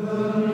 Amen.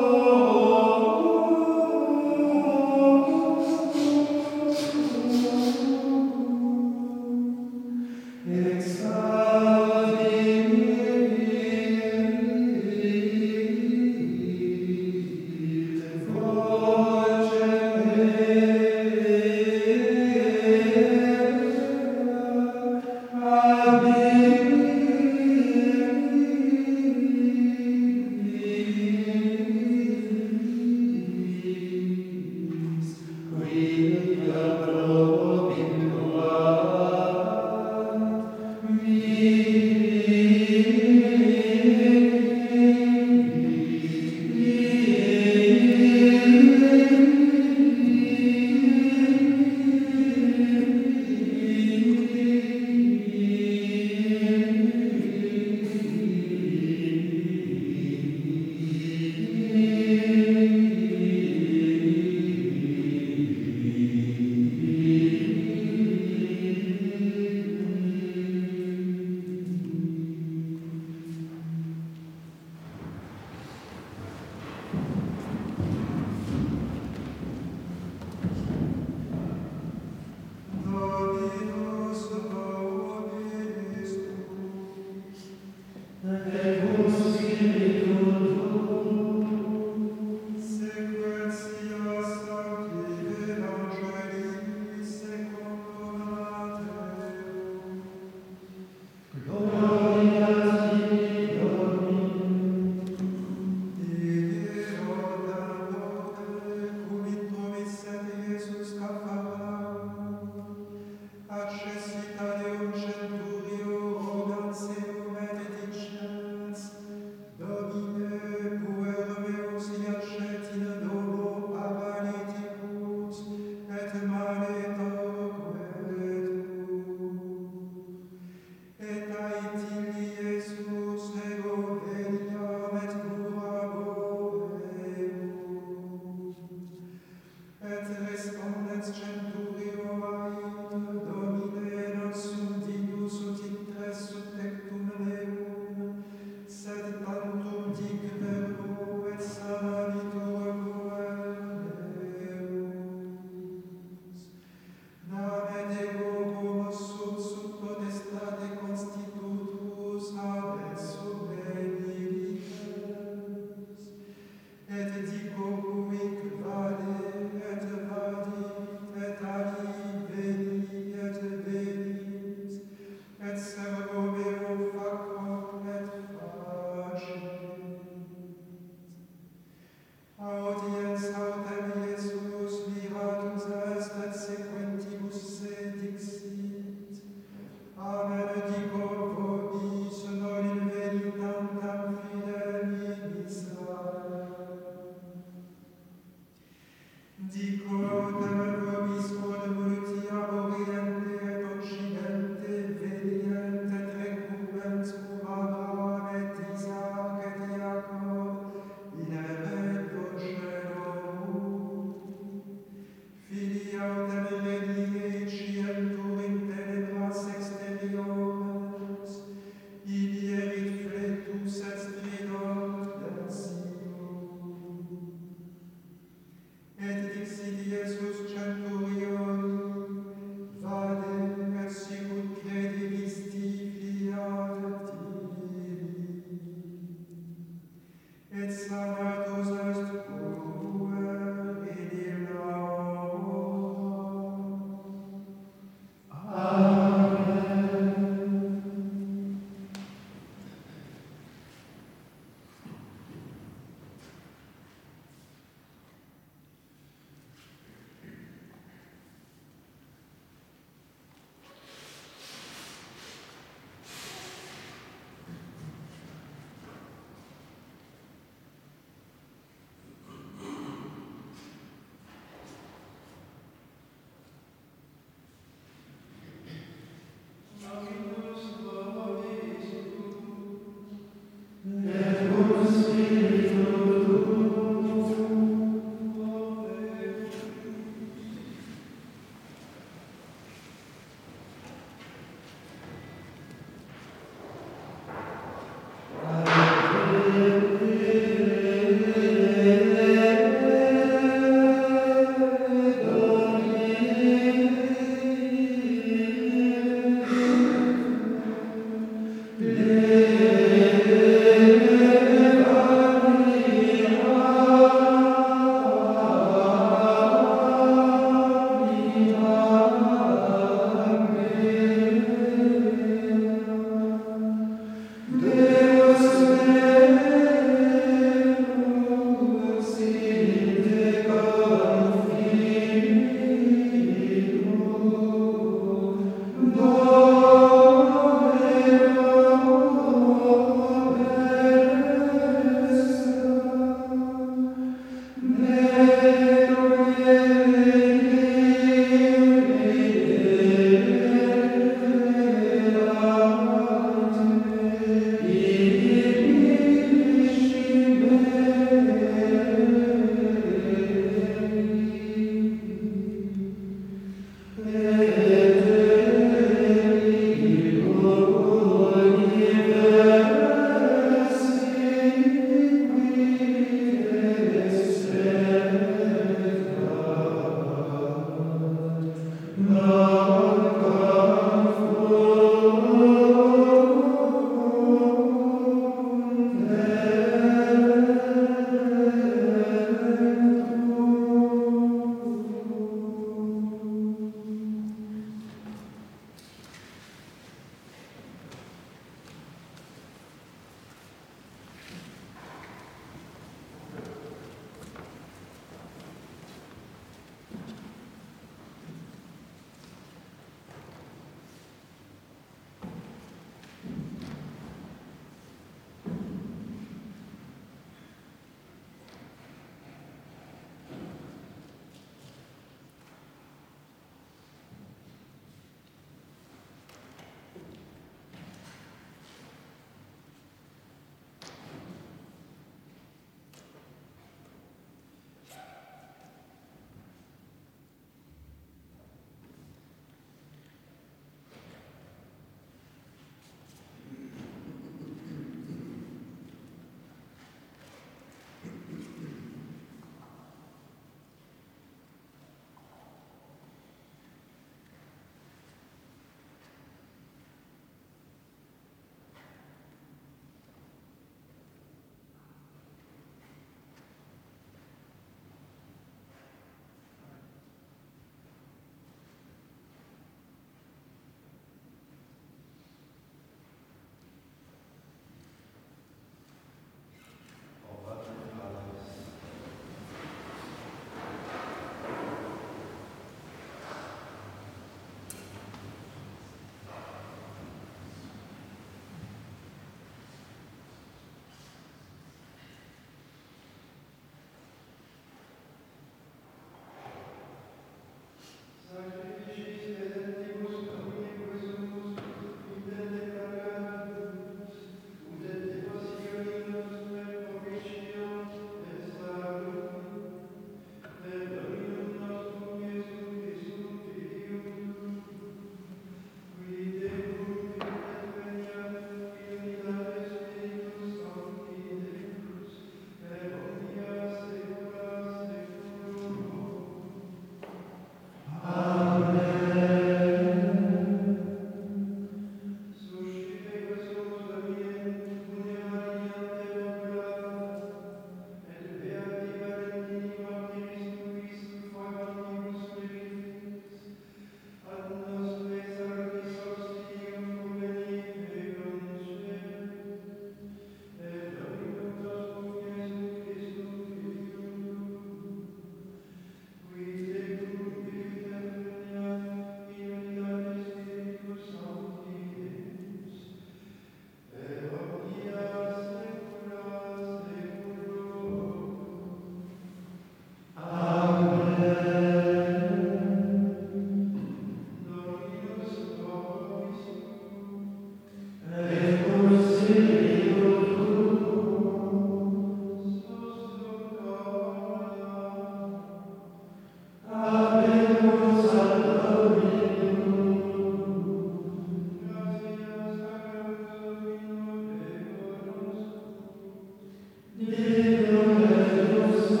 Deus